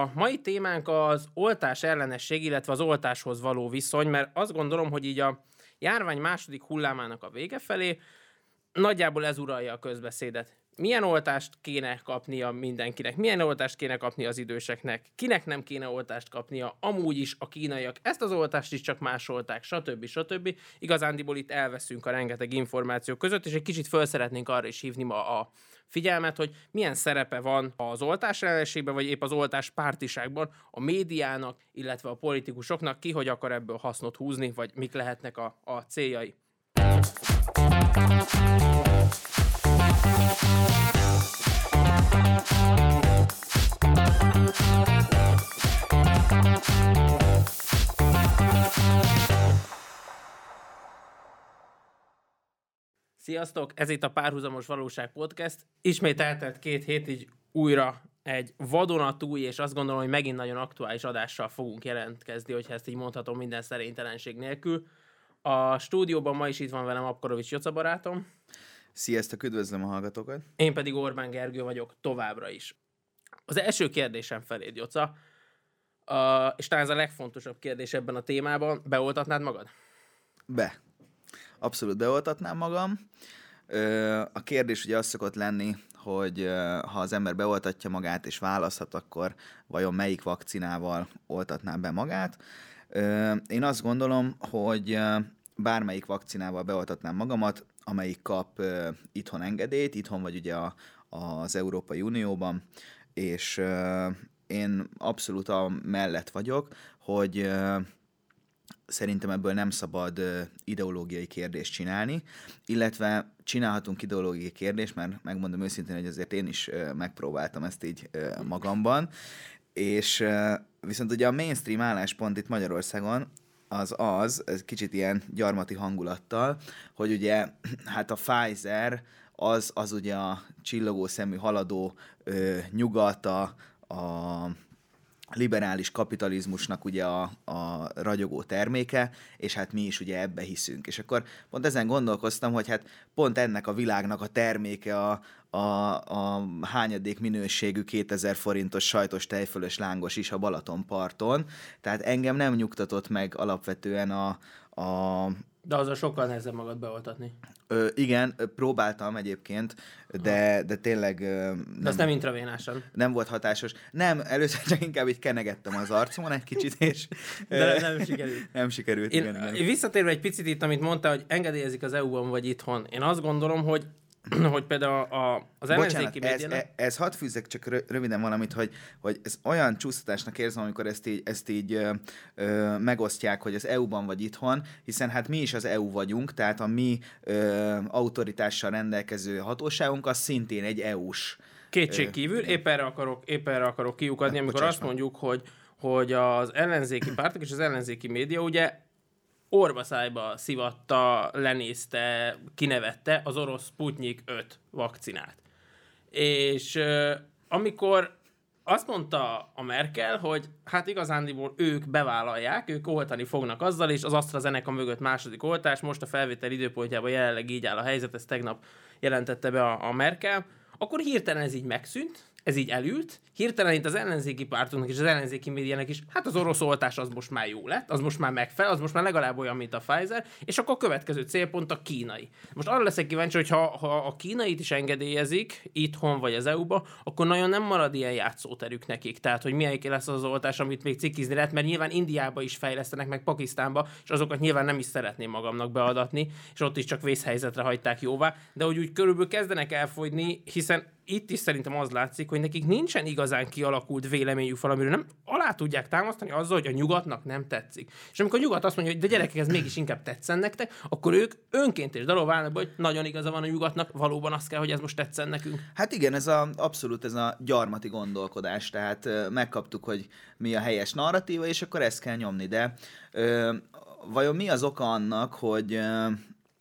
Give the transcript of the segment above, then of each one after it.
A mai témánk az oltás ellenesség, illetve az oltáshoz való viszony, mert azt gondolom, hogy így a járvány második hullámának a vége felé nagyjából ez uralja a közbeszédet. Milyen oltást kéne kapnia mindenkinek, milyen oltást kéne kapni az időseknek, kinek nem kéne oltást kapnia, amúgy is a kínaiak. Ezt az oltást is csak másolták, stb. stb. Igazándiból itt elveszünk a rengeteg információ között, és egy kicsit föl szeretnénk arra is hívni ma a figyelmet, hogy milyen szerepe van az oltás ellenségben, vagy épp az oltás pártiságban a médiának, illetve a politikusoknak, ki hogy akar ebből hasznot húzni, vagy mik lehetnek a, a céljai. Sziasztok! Ez itt a Párhuzamos Valóság Podcast. Ismét eltelt két hét, így újra egy vadonatúj, és azt gondolom, hogy megint nagyon aktuális adással fogunk jelentkezni, hogyha ezt így mondhatom minden szerénytelenség nélkül. A stúdióban ma is itt van velem Apkorovics Joca barátom. Sziasztok, üdvözlöm a hallgatókat. Én pedig Orbán Gergő vagyok továbbra is. Az első kérdésem feléd, Joca, uh, és talán ez a legfontosabb kérdés ebben a témában, beoltatnád magad? Be. Abszolút beoltatnám magam. A kérdés ugye az szokott lenni, hogy ha az ember beoltatja magát és választhat, akkor vajon melyik vakcinával oltatná be magát. Én azt gondolom, hogy bármelyik vakcinával beoltatnám magamat, amelyik kap itthon engedélyt, itthon vagy ugye a, az Európai Unióban, és én abszolút a mellett vagyok, hogy szerintem ebből nem szabad ideológiai kérdést csinálni, illetve csinálhatunk ideológiai kérdést, mert megmondom őszintén, hogy azért én is megpróbáltam ezt így magamban, és viszont ugye a mainstream álláspont itt Magyarországon az az, ez kicsit ilyen gyarmati hangulattal, hogy ugye hát a Pfizer az, az ugye a csillogó szemű haladó ö, nyugat, a, a liberális kapitalizmusnak ugye a, a ragyogó terméke, és hát mi is ugye ebbe hiszünk. És akkor pont ezen gondolkoztam, hogy hát pont ennek a világnak a terméke a, a, a hányadék minőségű 2000 forintos sajtos tejfölös lángos is a Balatonparton. Tehát engem nem nyugtatott meg alapvetően a, a de az a sokkal nehezebb magad beoltatni. Ö, igen, próbáltam egyébként, de, de tényleg... Nem, de azt nem intravénásan. Nem volt hatásos. Nem, először csak inkább így kenegettem az arcomon egy kicsit, és... de nem sikerült. Nem sikerült, én, igen, igen. Visszatérve egy picit itt, amit mondta, hogy engedélyezik az EU-ban vagy itthon. Én azt gondolom, hogy hogy például a, az ellenzéki Bocsánat, ez, ez, ez hadd fűzzek csak röviden valamit, hogy, hogy ez olyan csúsztatásnak érzem, amikor ezt így, ezt így ö, ö, megosztják, hogy az EU-ban vagy itthon, hiszen hát mi is az EU vagyunk, tehát a mi ö, autoritással rendelkező hatóságunk az szintén egy EU-s. Kétség kívül, épp erre akarok, épp erre akarok kiukadni, hát, amikor azt mondjuk, hogy hogy az ellenzéki pártok és az ellenzéki média ugye orvaszájba szivatta, lenézte, kinevette az orosz Sputnik 5 vakcinát. És amikor azt mondta a Merkel, hogy hát igazándiból ők bevállalják, ők oltani fognak azzal, és az AstraZeneca mögött második oltás, most a felvétel időpontjában jelenleg így áll a helyzet, ezt tegnap jelentette be a, Merkel, akkor hirtelen ez így megszűnt, ez így elült, hirtelen itt az ellenzéki pártunknak és az ellenzéki médiának is, hát az orosz oltás az most már jó lett, az most már megfelel, az most már legalább olyan, mint a Pfizer, és akkor a következő célpont a kínai. Most arra leszek kíváncsi, hogy ha, ha a kínait is engedélyezik, itthon vagy az EU-ba, akkor nagyon nem marad ilyen játszóterük nekik. Tehát, hogy milyen lesz az oltás, amit még cikizni lehet, mert nyilván Indiába is fejlesztenek, meg Pakisztánba, és azokat nyilván nem is szeretném magamnak beadatni, és ott is csak vészhelyzetre hagyták jóvá, de hogy úgy körülbelül kezdenek elfogyni, hiszen itt is szerintem az látszik, hogy nekik nincsen igazán kialakult véleményük valamiről, nem alá tudják támasztani azzal, hogy a nyugatnak nem tetszik. És amikor a nyugat azt mondja, hogy de gyerekek, ez mégis inkább tetszen nektek, akkor ők önként és dalol válnak, hogy nagyon igaza van a nyugatnak, valóban azt kell, hogy ez most tetszen nekünk. Hát igen, ez a, abszolút ez a gyarmati gondolkodás, tehát megkaptuk, hogy mi a helyes narratíva, és akkor ezt kell nyomni, de ö, vajon mi az oka annak, hogy ö,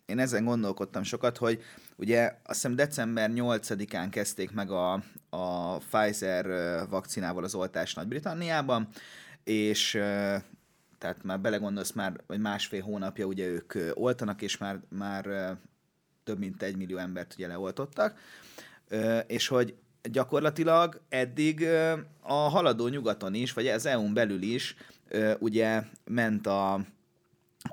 én ezen gondolkodtam sokat, hogy Ugye azt hiszem december 8-án kezdték meg a, a Pfizer vakcinával az oltást Nagy-Britanniában, és tehát már belegondolsz, már vagy másfél hónapja ugye ők oltanak, és már, már több mint egy millió embert ugye leoltottak, és hogy gyakorlatilag eddig a haladó nyugaton is, vagy az EU-n belül is ugye ment a,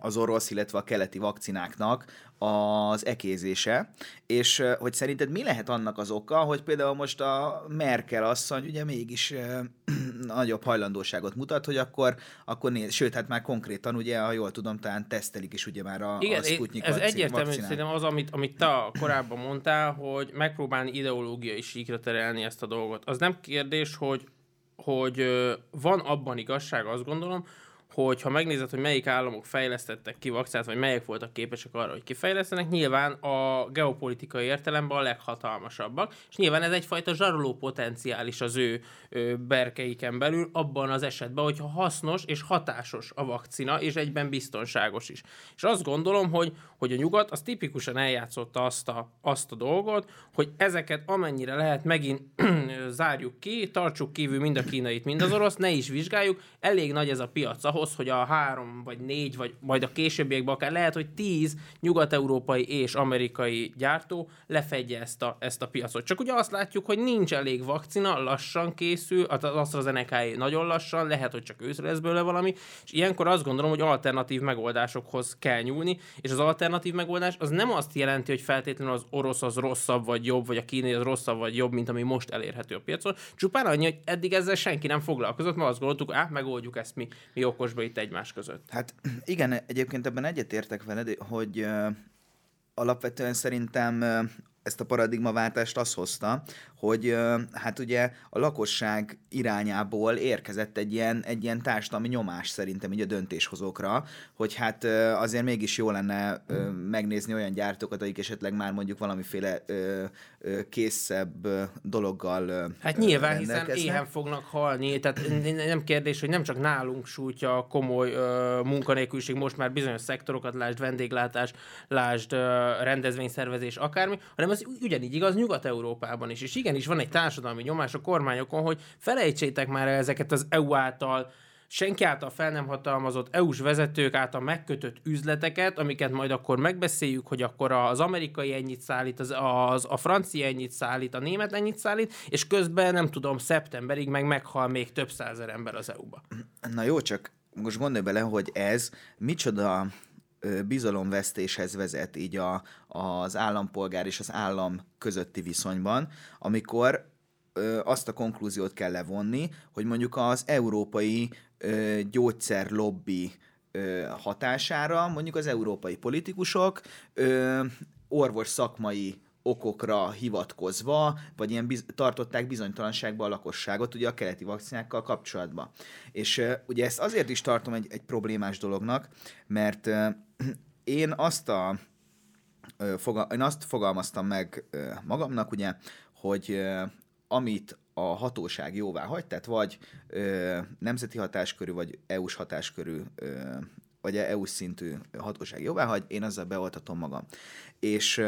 az orosz, illetve a keleti vakcináknak az ekézése, és hogy szerinted mi lehet annak az oka, hogy például most a Merkel asszony ugye mégis nagyobb hajlandóságot mutat, hogy akkor, akkor néz, sőt, hát már konkrétan ugye, ha jól tudom, talán tesztelik is ugye már a, Igen, a Sputnik ez egyértelmű, szerintem az, amit, amit te korábban mondtál, hogy megpróbálni ideológiai síkra terelni ezt a dolgot. Az nem kérdés, hogy, hogy van abban igazság, azt gondolom, hogy ha megnézed, hogy melyik államok fejlesztettek ki vakcinát, vagy melyek voltak képesek arra, hogy kifejlesztenek, nyilván a geopolitikai értelemben a leghatalmasabbak, és nyilván ez egyfajta zsaroló potenciális az ő, ő berkeiken belül, abban az esetben, hogyha hasznos és hatásos a vakcina, és egyben biztonságos is. És azt gondolom, hogy, hogy a nyugat az tipikusan eljátszotta azt a, azt a dolgot, hogy ezeket amennyire lehet megint zárjuk ki, tartsuk kívül mind a kínait, mind az orosz, ne is vizsgáljuk, elég nagy ez a piac ahhoz, ahhoz, hogy a három, vagy négy, vagy majd a későbbiekben akár lehet, hogy tíz nyugat-európai és amerikai gyártó lefedje ezt a, ezt a piacot. Csak ugye azt látjuk, hogy nincs elég vakcina, lassan készül, az AstraZeneca nagyon lassan, lehet, hogy csak őszre lesz belőle valami, és ilyenkor azt gondolom, hogy alternatív megoldásokhoz kell nyúlni, és az alternatív megoldás az nem azt jelenti, hogy feltétlenül az orosz az rosszabb vagy jobb, vagy a kínai az rosszabb vagy jobb, mint ami most elérhető a piacon. Csupán annyi, hogy eddig ezzel senki nem foglalkozott, mert azt gondoltuk, á, megoldjuk ezt mi, mi okos okosba itt egymás között. Hát igen, egyébként ebben egyetértek veled, hogy alapvetően szerintem ezt a paradigmaváltást az hozta, hogy hát ugye a lakosság irányából érkezett egy ilyen, egy ilyen társadalmi nyomás szerintem így a döntéshozókra, hogy hát azért mégis jó lenne megnézni olyan gyártókat, akik esetleg már mondjuk valamiféle készebb dologgal Hát nyilván, hiszen éhen fognak halni, tehát nem kérdés, hogy nem csak nálunk sújtja a komoly munkanélküliség, most már bizonyos szektorokat, lásd vendéglátás, lásd rendezvényszervezés, akármi, hanem ez ugyanígy igaz Nyugat-Európában is. És igenis van egy társadalmi nyomás a kormányokon, hogy felejtsétek már ezeket az EU által senki által fel nem hatalmazott EU-s vezetők által megkötött üzleteket, amiket majd akkor megbeszéljük, hogy akkor az amerikai ennyit szállít, az, az, a francia ennyit szállít, a német ennyit szállít, és közben nem tudom, szeptemberig meg meghal még több százer ember az EU-ba. Na jó, csak most gondolj bele, hogy ez micsoda bizalomvesztéshez vezet így a, az állampolgár és az állam közötti viszonyban, amikor ö, azt a konklúziót kell levonni, hogy mondjuk az európai ö, gyógyszerlobbi ö, hatására mondjuk az európai politikusok ö, orvos szakmai okokra hivatkozva, vagy ilyen biz- tartották bizonytalanságba a lakosságot ugye a keleti vakcinákkal kapcsolatban. És ugye ezt azért is tartom egy, egy problémás dolognak, mert uh, én azt a fogal- én azt fogalmaztam meg magamnak, ugye, hogy amit a hatóság jóvá hagy, tehát vagy nemzeti hatáskörű, vagy EU-s hatáskörű, ö, vagy EU-s szintű hatóság jóvá hagy, én azzal beoltatom magam. És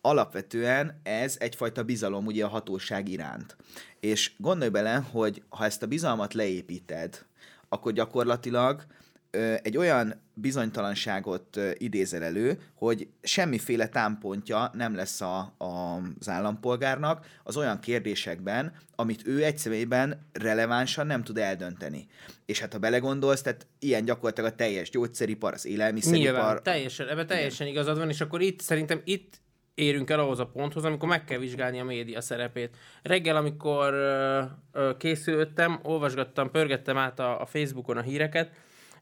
alapvetően ez egyfajta bizalom ugye a hatóság iránt. És gondolj bele, hogy ha ezt a bizalmat leépíted, akkor gyakorlatilag egy olyan bizonytalanságot idézel elő, hogy semmiféle támpontja nem lesz a, a, az állampolgárnak az olyan kérdésekben, amit ő egy személyben relevánsan nem tud eldönteni. És hát ha belegondolsz, tehát ilyen gyakorlatilag a teljes gyógyszeripar, az élelmiszeripar. Nyilván, teljesen, ebben teljesen igen. igazad van, és akkor itt szerintem itt érünk el ahhoz a ponthoz, amikor meg kell vizsgálni a média szerepét. Reggel, amikor ö, ö, készültem, olvasgattam, pörgettem át a, a Facebookon a híreket,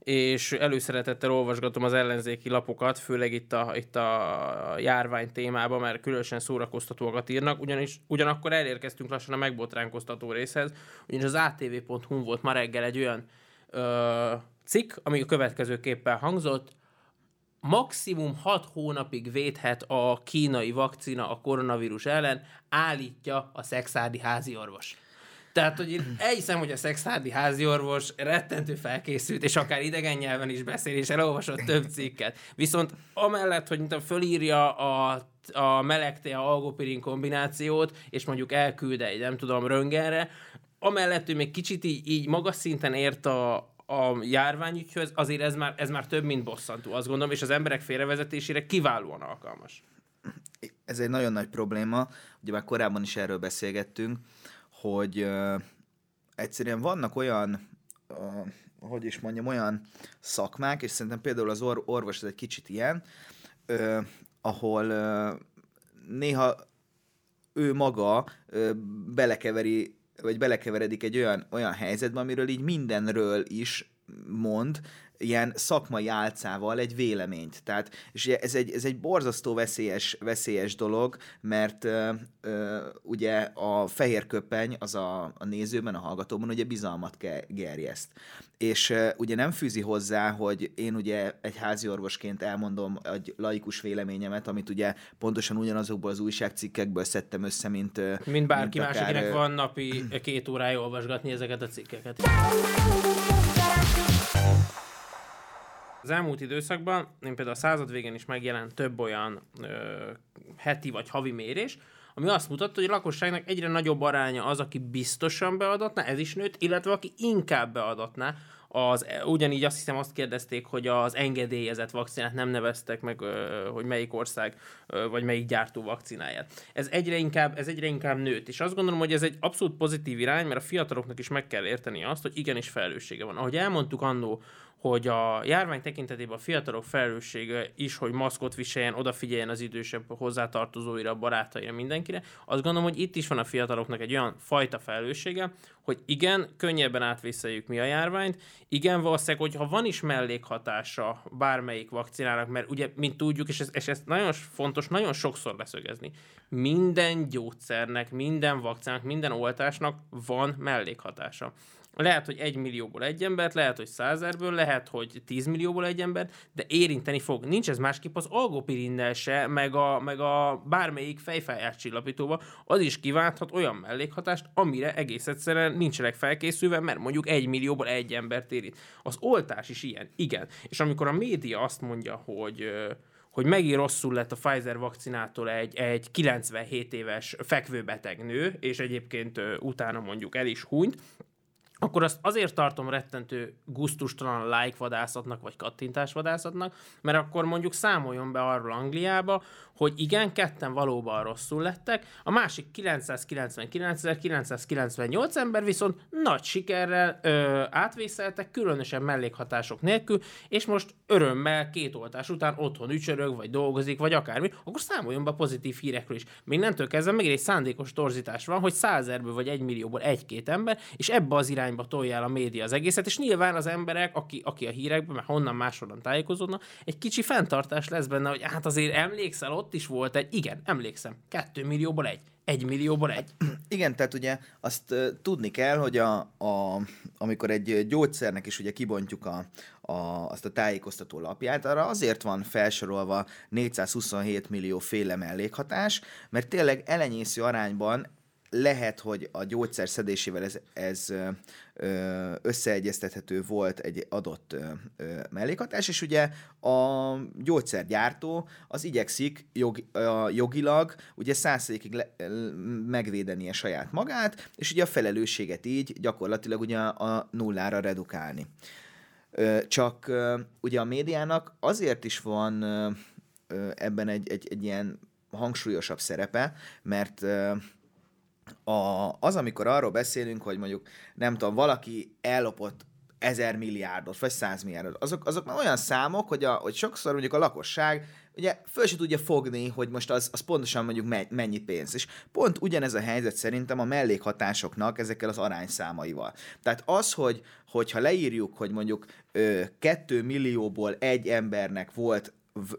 és előszeretettel olvasgatom az ellenzéki lapokat, főleg itt a, itt a járvány témában, mert különösen szórakoztatóakat írnak, ugyanis ugyanakkor elérkeztünk lassan a megbotránkoztató részhez, ugyanis az atv.hu volt ma reggel egy olyan ö, cikk, ami a következőképpen hangzott, maximum 6 hónapig védhet a kínai vakcina a koronavírus ellen, állítja a szexádi házi orvos. Tehát, hogy én elhiszem, hogy a szexádi házi orvos rettentő felkészült, és akár idegen nyelven is beszél, és elolvasott több cikket. Viszont amellett, hogy mint fölírja a a melegtea algopirin kombinációt, és mondjuk elküld egy, nem tudom, röngenre, amellett ő még kicsit így, így magas szinten ért a, a járványügyhöz, azért ez már, ez már több, mint bosszantó, azt gondolom, és az emberek félrevezetésére kiválóan alkalmas. ez egy nagyon nagy probléma, ugye már korábban is erről beszélgettünk, hogy egyszerűen vannak olyan, hogy is mondjam, olyan szakmák, és szerintem például az or- orvos ez egy kicsit ilyen, ahol néha ő maga belekeveri, vagy belekeveredik egy olyan, olyan helyzetbe, amiről így mindenről is mond, ilyen szakmai álcával egy véleményt. Tehát, és ez egy, ez egy borzasztó veszélyes, veszélyes dolog, mert ö, ö, ugye a fehér köpeny az a, a nézőben, a hallgatóban ugye bizalmat ke, gerjeszt. És ö, ugye nem fűzi hozzá, hogy én ugye egy házi orvosként elmondom egy laikus véleményemet, amit ugye pontosan ugyanazokból az újságcikkekből szedtem össze, mint Mint bárki mint akár, más, akinek van napi két órája olvasgatni ezeket a cikkeket. Az elmúlt időszakban, én például a század végén is megjelent több olyan ö, heti vagy havi mérés, ami azt mutatta, hogy a lakosságnak egyre nagyobb aránya az, aki biztosan beadatná, ez is nőtt, illetve aki inkább beadatná, az, ugyanígy azt hiszem azt kérdezték, hogy az engedélyezett vakcinát nem neveztek meg, hogy melyik ország vagy melyik gyártó vakcináját. Ez egyre inkább, ez egyre inkább nőtt, és azt gondolom, hogy ez egy abszolút pozitív irány, mert a fiataloknak is meg kell érteni azt, hogy igenis felelőssége van. Ahogy elmondtuk annó, hogy a járvány tekintetében a fiatalok felelőssége is, hogy maszkot viseljen, odafigyeljen az idősebb hozzátartozóira, barátaira, mindenkire. Azt gondolom, hogy itt is van a fiataloknak egy olyan fajta felelőssége, hogy igen, könnyebben átvészeljük mi a járványt, igen, valószínűleg, hogyha van is mellékhatása bármelyik vakcinának, mert ugye, mint tudjuk, és ez, és ez nagyon fontos, nagyon sokszor leszögezni, minden gyógyszernek, minden vakcinának, minden oltásnak van mellékhatása. Lehet, hogy egy millióból egy embert, lehet, hogy százerből, lehet, hogy tíz millióból egy embert, de érinteni fog. Nincs ez másképp az algopirinnel se, meg a, meg a bármelyik fejfájás csillapítóba, az is kiválthat olyan mellékhatást, amire egész egyszerűen nincsenek felkészülve, mert mondjuk egy millióból egy embert érint. Az oltás is ilyen, igen. És amikor a média azt mondja, hogy hogy megint rosszul lett a Pfizer vakcinától egy, egy 97 éves fekvőbeteg nő, és egyébként utána mondjuk el is hunyt, akkor azt azért tartom rettentő guztustalan like vadászatnak, vagy kattintás vadászatnak, mert akkor mondjuk számoljon be arról Angliába, hogy igen, ketten valóban rosszul lettek, a másik 999.998 ember viszont nagy sikerrel ö, átvészeltek, különösen mellékhatások nélkül, és most örömmel két oltás után otthon ücsörög, vagy dolgozik, vagy akármi, akkor számoljon be pozitív hírekről is. Még nemtől kezdve még egy szándékos torzítás van, hogy százerből vagy egy millióból egy-két ember, és ebbe az irányba tolja el a média az egészet, és nyilván az emberek, aki, aki a hírekben, mert honnan máshonnan tájékozódnak, egy kicsi fenntartás lesz benne, hogy hát azért emlékszel, ott is volt egy, igen, emlékszem, kettő millióból egy. Egy millióból egy. Igen, tehát ugye azt tudni kell, hogy a, a, amikor egy gyógyszernek is ugye kibontjuk a, a, azt a tájékoztató lapját, arra azért van felsorolva 427 millió féle mellékhatás, mert tényleg elenyésző arányban lehet, hogy a gyógyszer szedésével ez, ez összeegyeztethető volt egy adott mellékhatás, és ugye a gyógyszergyártó az igyekszik jog, jogilag ugye százszerékig megvédeni a saját magát, és ugye a felelősséget így gyakorlatilag ugye a nullára redukálni. Csak ugye a médiának azért is van ebben egy, egy, egy ilyen hangsúlyosabb szerepe, mert a, az, amikor arról beszélünk, hogy mondjuk, nem tudom, valaki ellopott ezer milliárdot, vagy száz milliárdot, azok, azok olyan számok, hogy, a, hogy sokszor mondjuk a lakosság ugye föl se tudja fogni, hogy most az, az pontosan mondjuk mennyi pénz. És pont ugyanez a helyzet szerintem a mellékhatásoknak ezekkel az arányszámaival. Tehát az, hogy hogyha leírjuk, hogy mondjuk ö, 2 millióból egy embernek volt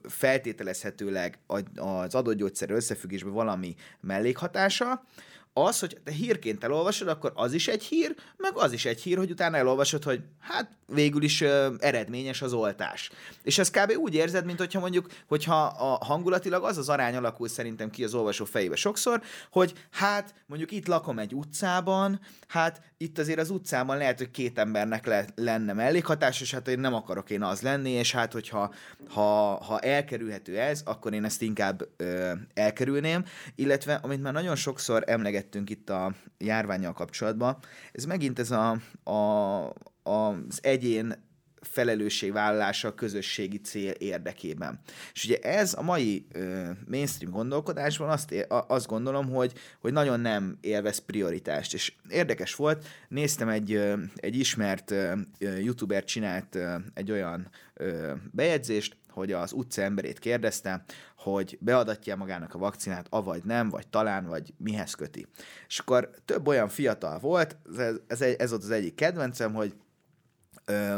feltételezhetőleg az adott gyógyszer összefüggésben valami mellékhatása, az, hogy te hírként elolvasod, akkor az is egy hír, meg az is egy hír, hogy utána elolvasod, hogy hát végül is ö, eredményes az oltás. És ez kb. úgy érzed, mint hogyha mondjuk, hogyha a hangulatilag az az arány alakul szerintem ki az olvasó fejébe sokszor, hogy hát mondjuk itt lakom egy utcában, hát itt azért az utcában lehet, hogy két embernek le, lenne mellékhatás, és hát én nem akarok én az lenni, és hát hogyha ha, ha elkerülhető ez, akkor én ezt inkább ö, elkerülném, illetve amit már nagyon sokszor emlegettünk itt a járványjal kapcsolatban, ez megint ez a, a, az egyén felelősségvállalása a közösségi cél érdekében. És ugye ez a mai ö, mainstream gondolkodásban azt, azt gondolom, hogy, hogy nagyon nem élvez prioritást. És érdekes volt, néztem egy, ö, egy ismert ö, youtuber csinált ö, egy olyan ö, bejegyzést, hogy az utca emberét kérdezte, hogy beadatja magának a vakcinát, avagy nem, vagy talán, vagy mihez köti. És akkor több olyan fiatal volt, ez, ez, ez volt az egyik kedvencem, hogy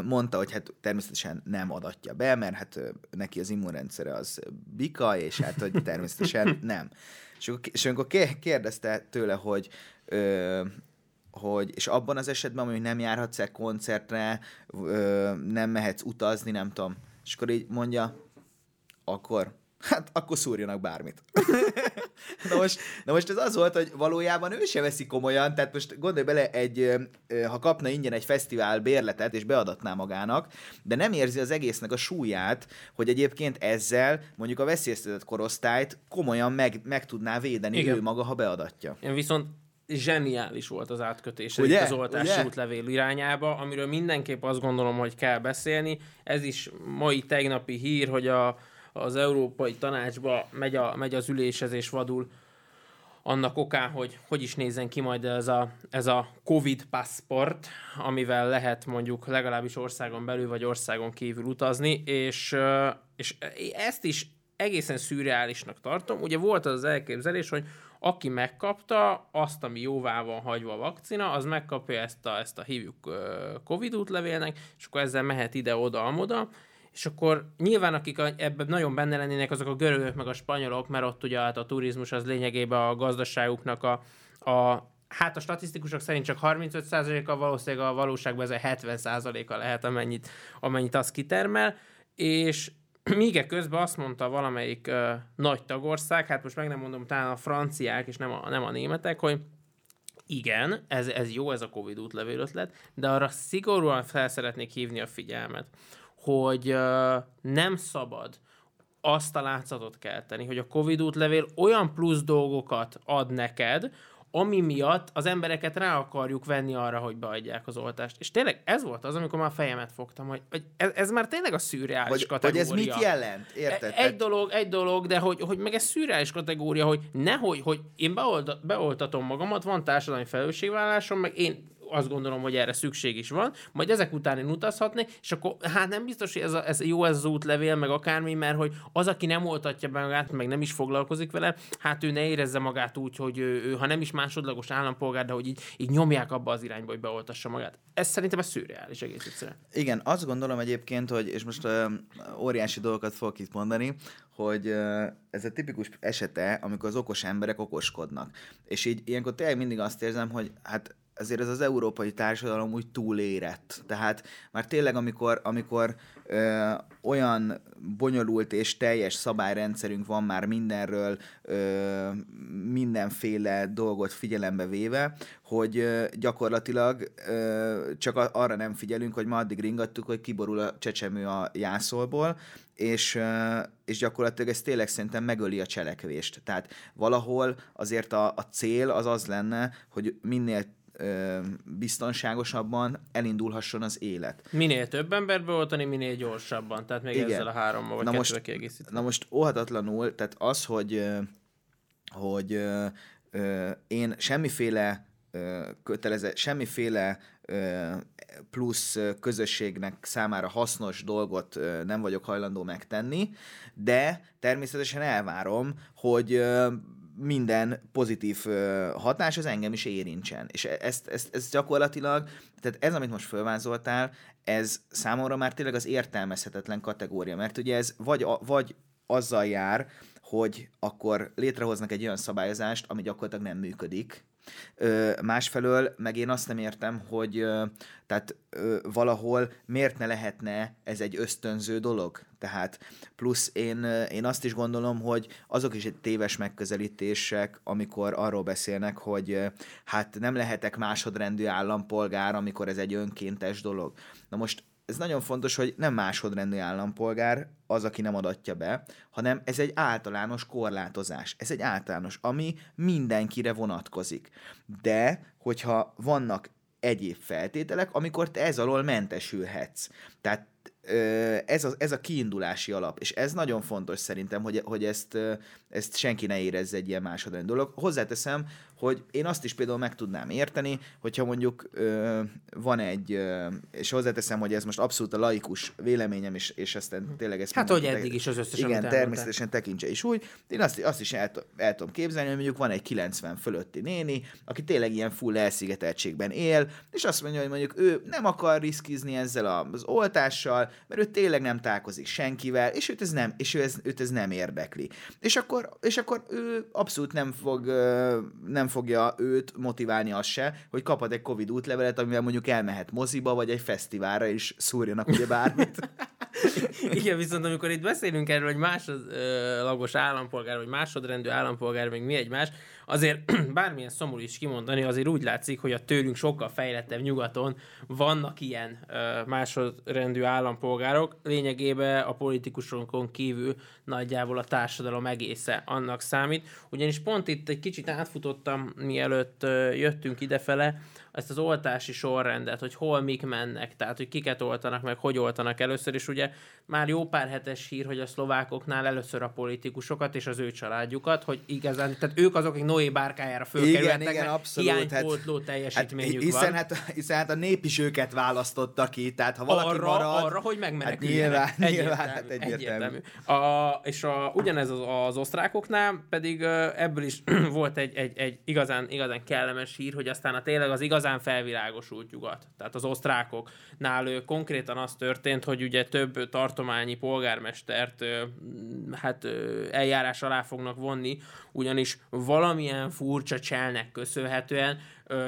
mondta, hogy hát természetesen nem adatja be, mert hát neki az immunrendszere az bika, és hát hogy természetesen nem. És akkor, és akkor kérdezte tőle, hogy ö, hogy, és abban az esetben, hogy nem járhatsz el koncertre, ö, nem mehetsz utazni, nem tudom, és akkor így mondja, akkor hát akkor szúrjanak bármit. na, most, na most ez az volt, hogy valójában ő se veszi komolyan, tehát most gondolj bele, egy, ha kapna ingyen egy fesztivál bérletet, és beadatná magának, de nem érzi az egésznek a súlyát, hogy egyébként ezzel mondjuk a veszélyeztetett korosztályt komolyan meg, meg tudná védeni Igen. ő maga, ha beadatja. Én viszont zseniális volt az átkötés Ugye? az oltási Ugye? útlevél irányába, amiről mindenképp azt gondolom, hogy kell beszélni. Ez is mai tegnapi hír, hogy a az Európai Tanácsba megy, a, megy az ülésezés vadul annak okán, hogy hogy is nézzen ki majd ez a, ez a Covid passport, amivel lehet mondjuk legalábbis országon belül vagy országon kívül utazni, és, és ezt is egészen szürreálisnak tartom. Ugye volt az, az elképzelés, hogy aki megkapta azt, ami jóvá van hagyva a vakcina, az megkapja ezt a, ezt a hívjuk Covid útlevélnek, és akkor ezzel mehet ide-oda-amoda, és akkor nyilván akik ebben nagyon benne lennének, azok a görögök meg a spanyolok, mert ott ugye hát a turizmus az lényegében a gazdaságuknak a, a hát a statisztikusok szerint csak 35%-a, valószínűleg a valóságban ez a 70%-a lehet, amennyit, amennyit az kitermel, és míg közben azt mondta valamelyik uh, nagy tagország, hát most meg nem mondom, talán a franciák és nem a, nem a németek, hogy igen, ez, ez jó, ez a Covid útlevél ötlet, de arra szigorúan fel szeretnék hívni a figyelmet, hogy nem szabad azt a látszatot kelteni, hogy a Covid útlevél olyan plusz dolgokat ad neked, ami miatt az embereket rá akarjuk venni arra, hogy beadják az oltást. És tényleg ez volt az, amikor már fejemet fogtam, hogy, hogy ez, ez már tényleg a szürreális hogy, kategória. Hogy ez mit jelent? Érted? Egy, egy dolog, egy dolog, de hogy, hogy meg ez szürreális kategória, hogy nehogy, hogy én beoltat, beoltatom magamat, van társadalmi felelősségvállásom, meg én azt gondolom, hogy erre szükség is van, majd ezek után én utazhatnék, és akkor hát nem biztos, hogy ez, a, ez jó ez az útlevél, meg akármi, mert hogy az, aki nem oltatja be magát, meg nem is foglalkozik vele, hát ő ne érezze magát úgy, hogy ő, ő ha nem is másodlagos állampolgár, de hogy így, így nyomják abba az irányba, hogy beoltassa magát. Ez szerintem ez szürreális egész egyszerűen. Igen, azt gondolom egyébként, hogy, és most uh, óriási dolgokat fogok itt mondani, hogy uh, ez a tipikus esete, amikor az okos emberek okoskodnak. És így ilyenkor tényleg mindig azt érzem, hogy hát ezért ez az európai társadalom úgy túlérett. Tehát már tényleg, amikor, amikor ö, olyan bonyolult és teljes szabályrendszerünk van már mindenről, ö, mindenféle dolgot figyelembe véve, hogy ö, gyakorlatilag ö, csak arra nem figyelünk, hogy ma addig ringattuk, hogy kiborul a csecsemő a jászolból, és, és gyakorlatilag ez tényleg szerintem megöli a cselekvést. Tehát valahol azért a, a cél az az lenne, hogy minél biztonságosabban elindulhasson az élet. Minél több embert beoltani, minél gyorsabban. Tehát még Igen. ezzel a hárommal vagy na most, Na most óhatatlanul, tehát az, hogy, hogy én semmiféle köteleze, semmiféle plusz közösségnek számára hasznos dolgot nem vagyok hajlandó megtenni, de természetesen elvárom, hogy minden pozitív hatás az engem is érintsen. És e-, ezt, ezt, ezt gyakorlatilag, tehát ez, amit most fölvázoltál, ez számomra már tényleg az értelmezhetetlen kategória, mert ugye ez vagy, vagy azzal jár, hogy akkor létrehoznak egy olyan szabályozást, ami gyakorlatilag nem működik, Ö, másfelől meg én azt nem értem, hogy tehát valahol miért ne lehetne ez egy ösztönző dolog. Tehát plusz én, én azt is gondolom, hogy azok is egy téves megközelítések, amikor arról beszélnek, hogy hát nem lehetek másodrendű állampolgár, amikor ez egy önkéntes dolog. Na most ez nagyon fontos, hogy nem másodrendű állampolgár az, aki nem adatja be, hanem ez egy általános korlátozás. Ez egy általános, ami mindenkire vonatkozik. De, hogyha vannak egyéb feltételek, amikor te ez alól mentesülhetsz. Tehát ez a, ez a kiindulási alap, és ez nagyon fontos szerintem, hogy, hogy ezt, ezt senki ne érezze egy ilyen másodrendű dolog. Hozzáteszem, hogy én azt is például meg tudnám érteni, hogyha mondjuk van egy, és hozzáteszem, hogy ez most abszolút a laikus véleményem, és, és aztán tényleg ezt... Hát, hogy eddig is az összes, Igen, természetesen tekintse is úgy. Én azt, azt is el, el tudom képzelni, hogy mondjuk van egy 90 fölötti néni, aki tényleg ilyen full elszigeteltségben él, és azt mondja, hogy mondjuk ő nem akar riskizni ezzel az oltással, mert ő tényleg nem találkozik senkivel, és őt ez nem, és ő ez, őt ez nem érdekli. És akkor, és akkor ő abszolút nem fog, nem fogja őt motiválni az se, hogy kaphat egy Covid útlevelet, amivel mondjuk elmehet moziba, vagy egy fesztiválra, és szúrjanak ugye bármit. Igen, viszont amikor itt beszélünk erről, hogy másodlagos állampolgár, vagy másodrendű állampolgár, még mi egymás, azért bármilyen szomorú is kimondani, azért úgy látszik, hogy a tőlünk sokkal fejlettebb nyugaton vannak ilyen ö, másodrendű állampolgárok. Lényegében a politikusokon kívül nagyjából a társadalom egésze annak számít. Ugyanis pont itt egy kicsit átfutottam, mielőtt ö, jöttünk idefele, ezt az oltási sorrendet, hogy hol mik mennek, tehát hogy kiket oltanak meg, hogy oltanak először, és ugye már jó pár hetes hír, hogy a szlovákoknál először a politikusokat és az ő családjukat, hogy igazán, tehát ők azok, akik Noé bárkájára fölkerültek, igen, igen, abszolút, hiánypótló hát, teljesítményük hát, hiszen, van. Hát, hiszen hát a nép is őket választotta ki, tehát ha valaki arra, marad... Arra, hogy megmeneküljenek. Hát nyilván, nyilván, hát egyértelmű. egyértelmű. A, és a, ugyanez az, az osztrákoknál pedig ebből is volt egy, egy, egy igazán, igazán kellemes hír, hogy aztán a tényleg az igazán felvilágosult nyugat, tehát az osztrákoknál konkrétan az történt, hogy ugye több tartományi polgármestert hát eljárás alá fognak vonni, ugyanis valamilyen furcsa cselnek köszönhetően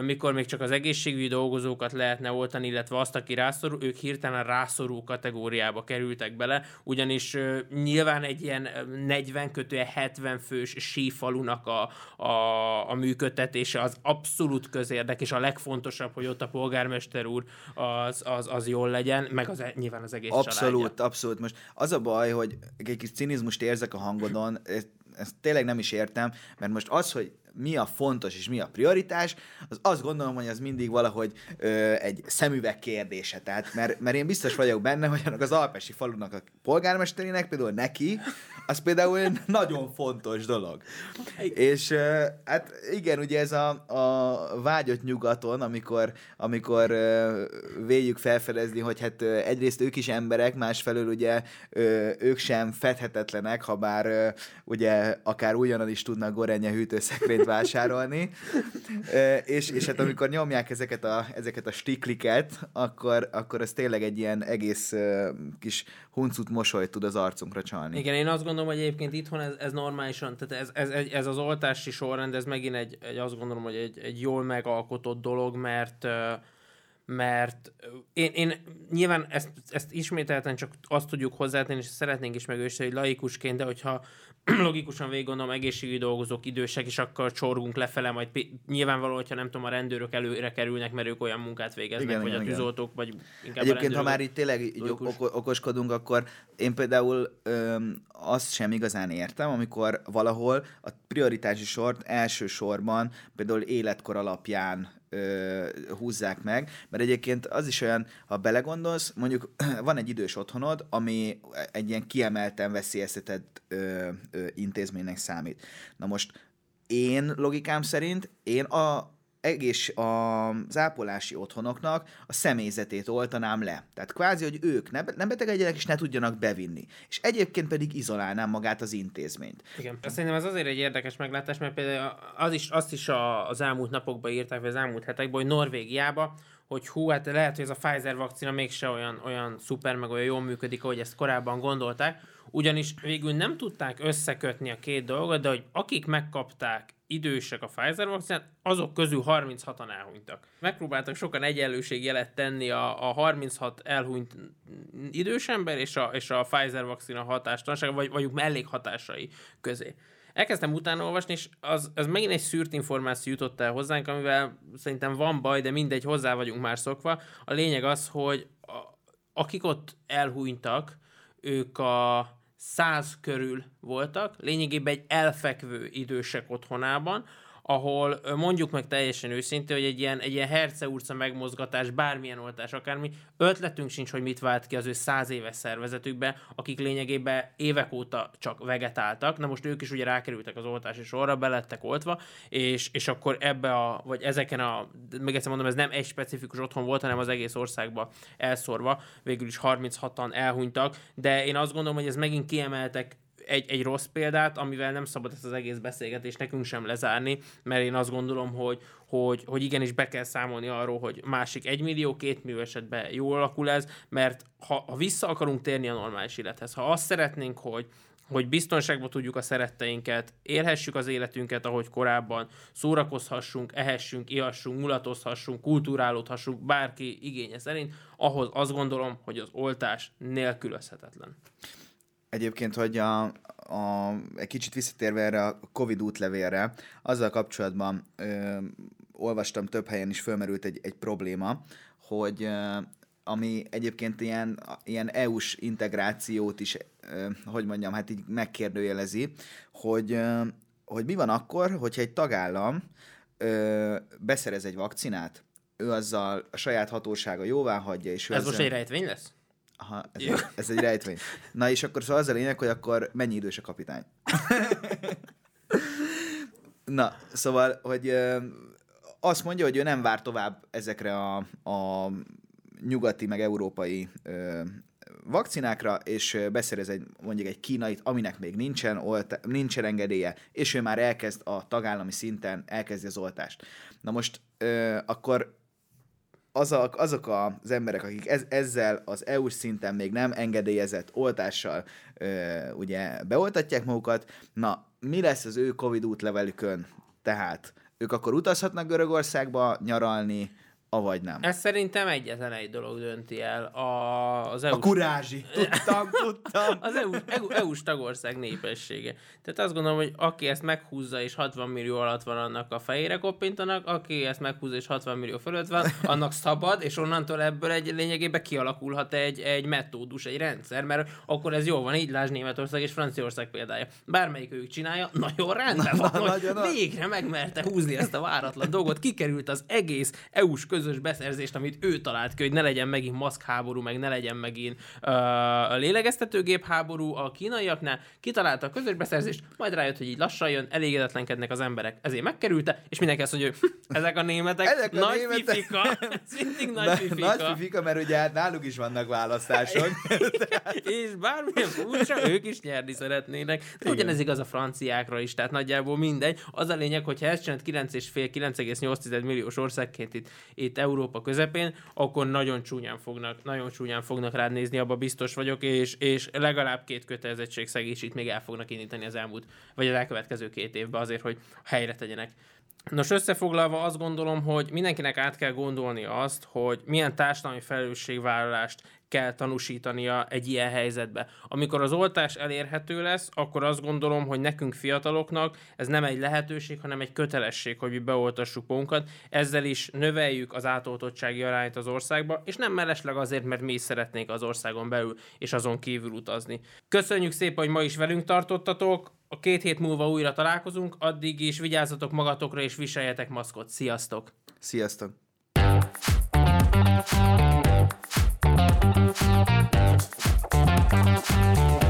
mikor még csak az egészségügyi dolgozókat lehetne oltani, illetve azt, aki rászorul, ők hirtelen rászorú kategóriába kerültek bele, ugyanis nyilván egy ilyen 40 kötője 70 fős sífalunak a, a, a működtetése az abszolút közérdek, és a legfontosabb, hogy ott a polgármester úr az, az, az jól legyen, meg az, e, nyilván az egész Abszolút, családja. abszolút. Most az a baj, hogy egy kis cinizmust érzek a hangodon, ezt, ezt tényleg nem is értem, mert most az, hogy mi a fontos és mi a prioritás, az azt gondolom, hogy az mindig valahogy ö, egy szemüveg kérdése. Tehát, mert, mert én biztos vagyok benne, hogy annak az alpesi falunak a polgármesterének, például neki, az például egy nagyon fontos dolog. És hát igen, ugye ez a, a vágyott nyugaton, amikor, amikor véljük felfedezni, hogy hát egyrészt ők is emberek, másfelől ugye ők sem fedhetetlenek, ha bár ugye akár újonnan is tudnak gorenye hűtőszekrényt vásárolni, és, és hát amikor nyomják ezeket a, ezeket a stikliket, akkor, akkor ez tényleg egy ilyen egész kis huncut mosolyt tud az arcunkra csalni. Igen, én azt gondolom, hogy egyébként itthon ez, ez normálisan, tehát ez, ez, ez az oltási sorrend, ez megint egy, egy azt gondolom, hogy egy, egy jól megalkotott dolog, mert mert én, én nyilván ezt, ezt ismételten csak azt tudjuk hozzátenni, és szeretnénk is megősíteni, hogy laikusként, de hogyha logikusan végig gondolom, egészségügyi dolgozók idősek, és akkor csorgunk lefele, majd nyilvánvaló, hogyha nem tudom, a rendőrök előre kerülnek, mert ők olyan munkát végeznek, igen, vagy igen, a tűzoltók, vagy inkább Egyébként, ha már itt tényleg így okoskodunk, akkor én például öm, azt sem igazán értem, amikor valahol a prioritási sort elsősorban például életkor alapján húzzák meg, mert egyébként az is olyan, ha belegondolsz, mondjuk van egy idős otthonod, ami egy ilyen kiemelten veszélyeztetett ö, ö, intézménynek számít. Na most én logikám szerint én a, egész az ápolási otthonoknak a személyzetét oltanám le. Tehát kvázi, hogy ők ne, nem betegedjenek és ne tudjanak bevinni. És egyébként pedig izolálnám magát az intézményt. Igen, szerintem ez azért egy érdekes meglátás, mert például az is, azt is a, az elmúlt napokban írták, vagy az elmúlt hetekben, hogy Norvégiába hogy hú, hát lehet, hogy ez a Pfizer vakcina mégse olyan, olyan szuper, meg olyan jól működik, ahogy ezt korábban gondolták, ugyanis végül nem tudták összekötni a két dolgot, de hogy akik megkapták idősek a Pfizer vakcinát, azok közül 36-an elhunytak. Megpróbáltak sokan egyenlőségjelet tenni a, a 36 elhunyt idős ember és a, és a Pfizer vakcina hatástalansága, vagy vagyunk mellékhatásai közé. Elkezdtem utána olvasni, és az, az megint egy szűrt információ jutott el hozzánk, amivel szerintem van baj, de mindegy, hozzá vagyunk már szokva. A lényeg az, hogy a, akik ott elhunytak, ők a száz körül voltak, lényegében egy elfekvő idősek otthonában, ahol mondjuk meg teljesen őszintén, hogy egy ilyen, egy ilyen herceurca megmozgatás, bármilyen oltás, akármi, ötletünk sincs, hogy mit vált ki az ő száz éves szervezetükbe, akik lényegében évek óta csak vegetáltak, na most ők is ugye rákerültek az oltási sorra, belettek oltva, és, és akkor ebbe a, vagy ezeken a, még egyszer mondom, ez nem egy specifikus otthon volt, hanem az egész országba elszórva, végül is 36-an elhunytak, de én azt gondolom, hogy ez megint kiemeltek egy, egy rossz példát, amivel nem szabad ezt az egész beszélgetést nekünk sem lezárni, mert én azt gondolom, hogy, hogy, hogy igenis be kell számolni arról, hogy másik egy millió, két millió esetben jól alakul ez, mert ha, ha vissza akarunk térni a normális élethez, ha azt szeretnénk, hogy, hogy biztonságban tudjuk a szeretteinket, élhessük az életünket, ahogy korábban, szórakozhassunk, ehessünk, ihassunk, mulatozhassunk, kultúrálódhassunk, bárki igénye szerint, ahhoz azt gondolom, hogy az oltás nélkülözhetetlen. Egyébként, hogy a, a, egy kicsit visszatérve erre a Covid útlevélre, azzal kapcsolatban ö, olvastam több helyen is fölmerült egy, egy probléma, hogy ö, ami egyébként ilyen, ilyen EU-s integrációt is, ö, hogy mondjam, hát így megkérdőjelezi, hogy, ö, hogy mi van akkor, hogyha egy tagállam ö, beszerez egy vakcinát, ő azzal a saját hatósága jóvá hagyja, és ő Ez azzal... most egy rejtvény lesz? Aha, ez, egy, ez egy rejtvény. Na és akkor szóval az a lényeg, hogy akkor mennyi idős a kapitány. Na, szóval, hogy ö, azt mondja, hogy ő nem vár tovább ezekre a, a nyugati, meg európai ö, vakcinákra, és beszerez egy, mondjuk egy kínait, aminek még nincsen, olta, nincsen engedélye, és ő már elkezd a tagállami szinten, elkezdi az oltást. Na most ö, akkor azok, azok az emberek, akik ez, ezzel az EU-s szinten még nem engedélyezett oltással ö, ugye beoltatják magukat, na, mi lesz az ő Covid útlevelükön? Tehát ők akkor utazhatnak Görögországba nyaralni, avagy nem. Ez szerintem egyetlen egy dolog dönti el a, az EU. A kurázsi. Tudtam, tudtam. az EU, EU, EU-s tagország népessége. Tehát azt gondolom, hogy aki ezt meghúzza és 60 millió alatt van, annak a fejére koppintanak, aki ezt meghúzza és 60 millió fölött van, annak szabad, és onnantól ebből egy lényegében kialakulhat egy, egy metódus, egy rendszer, mert akkor ez jó van, így lásd Németország és Franciaország példája. Bármelyik ők csinálja, nagyon rendben van, na, hogy végre megmerte húzni ezt a váratlan dolgot, kikerült az egész EU-s közös beszerzést, amit ő talált ki, hogy ne legyen megint maszkháború, meg ne legyen megint uh, a lélegeztetőgép háború a kínaiaknál, kitalálta a közös beszerzést, majd rájött, hogy így lassan jön, elégedetlenkednek az emberek. Ezért megkerülte, és mindenki azt mondja, hogy ezek a németek, ezek a nagy németek... fifika, mindig nagy fifika. Nagy fifika, mert ugye hát náluk is vannak választások. és bármilyen furcsa, ők is nyerni szeretnének. De ugyanez igaz a franciákra is, tehát nagyjából mindegy. Az a lényeg, hogy ha ezt csinált 9,5-9,8 milliós országként itt, itt Európa közepén, akkor nagyon csúnyán fognak, nagyon csúnyán fognak rád nézni, abba biztos vagyok, és, és legalább két kötelezettség szegésít még el fognak indítani az elmúlt, vagy az elkövetkező két évben azért, hogy helyre tegyenek. Nos, összefoglalva azt gondolom, hogy mindenkinek át kell gondolni azt, hogy milyen társadalmi felelősségvállalást kell tanúsítania egy ilyen helyzetbe. Amikor az oltás elérhető lesz, akkor azt gondolom, hogy nekünk fiataloknak ez nem egy lehetőség, hanem egy kötelesség, hogy mi beoltassuk magunkat. Ezzel is növeljük az átoltottsági arányt az országba, és nem mellesleg azért, mert mi is szeretnénk az országon belül és azon kívül utazni. Köszönjük szépen, hogy ma is velünk tartottatok. A két hét múlva újra találkozunk, addig is vigyázzatok magatokra és viseljetek maszkot. Sziasztok! Sziasztok! Thank you.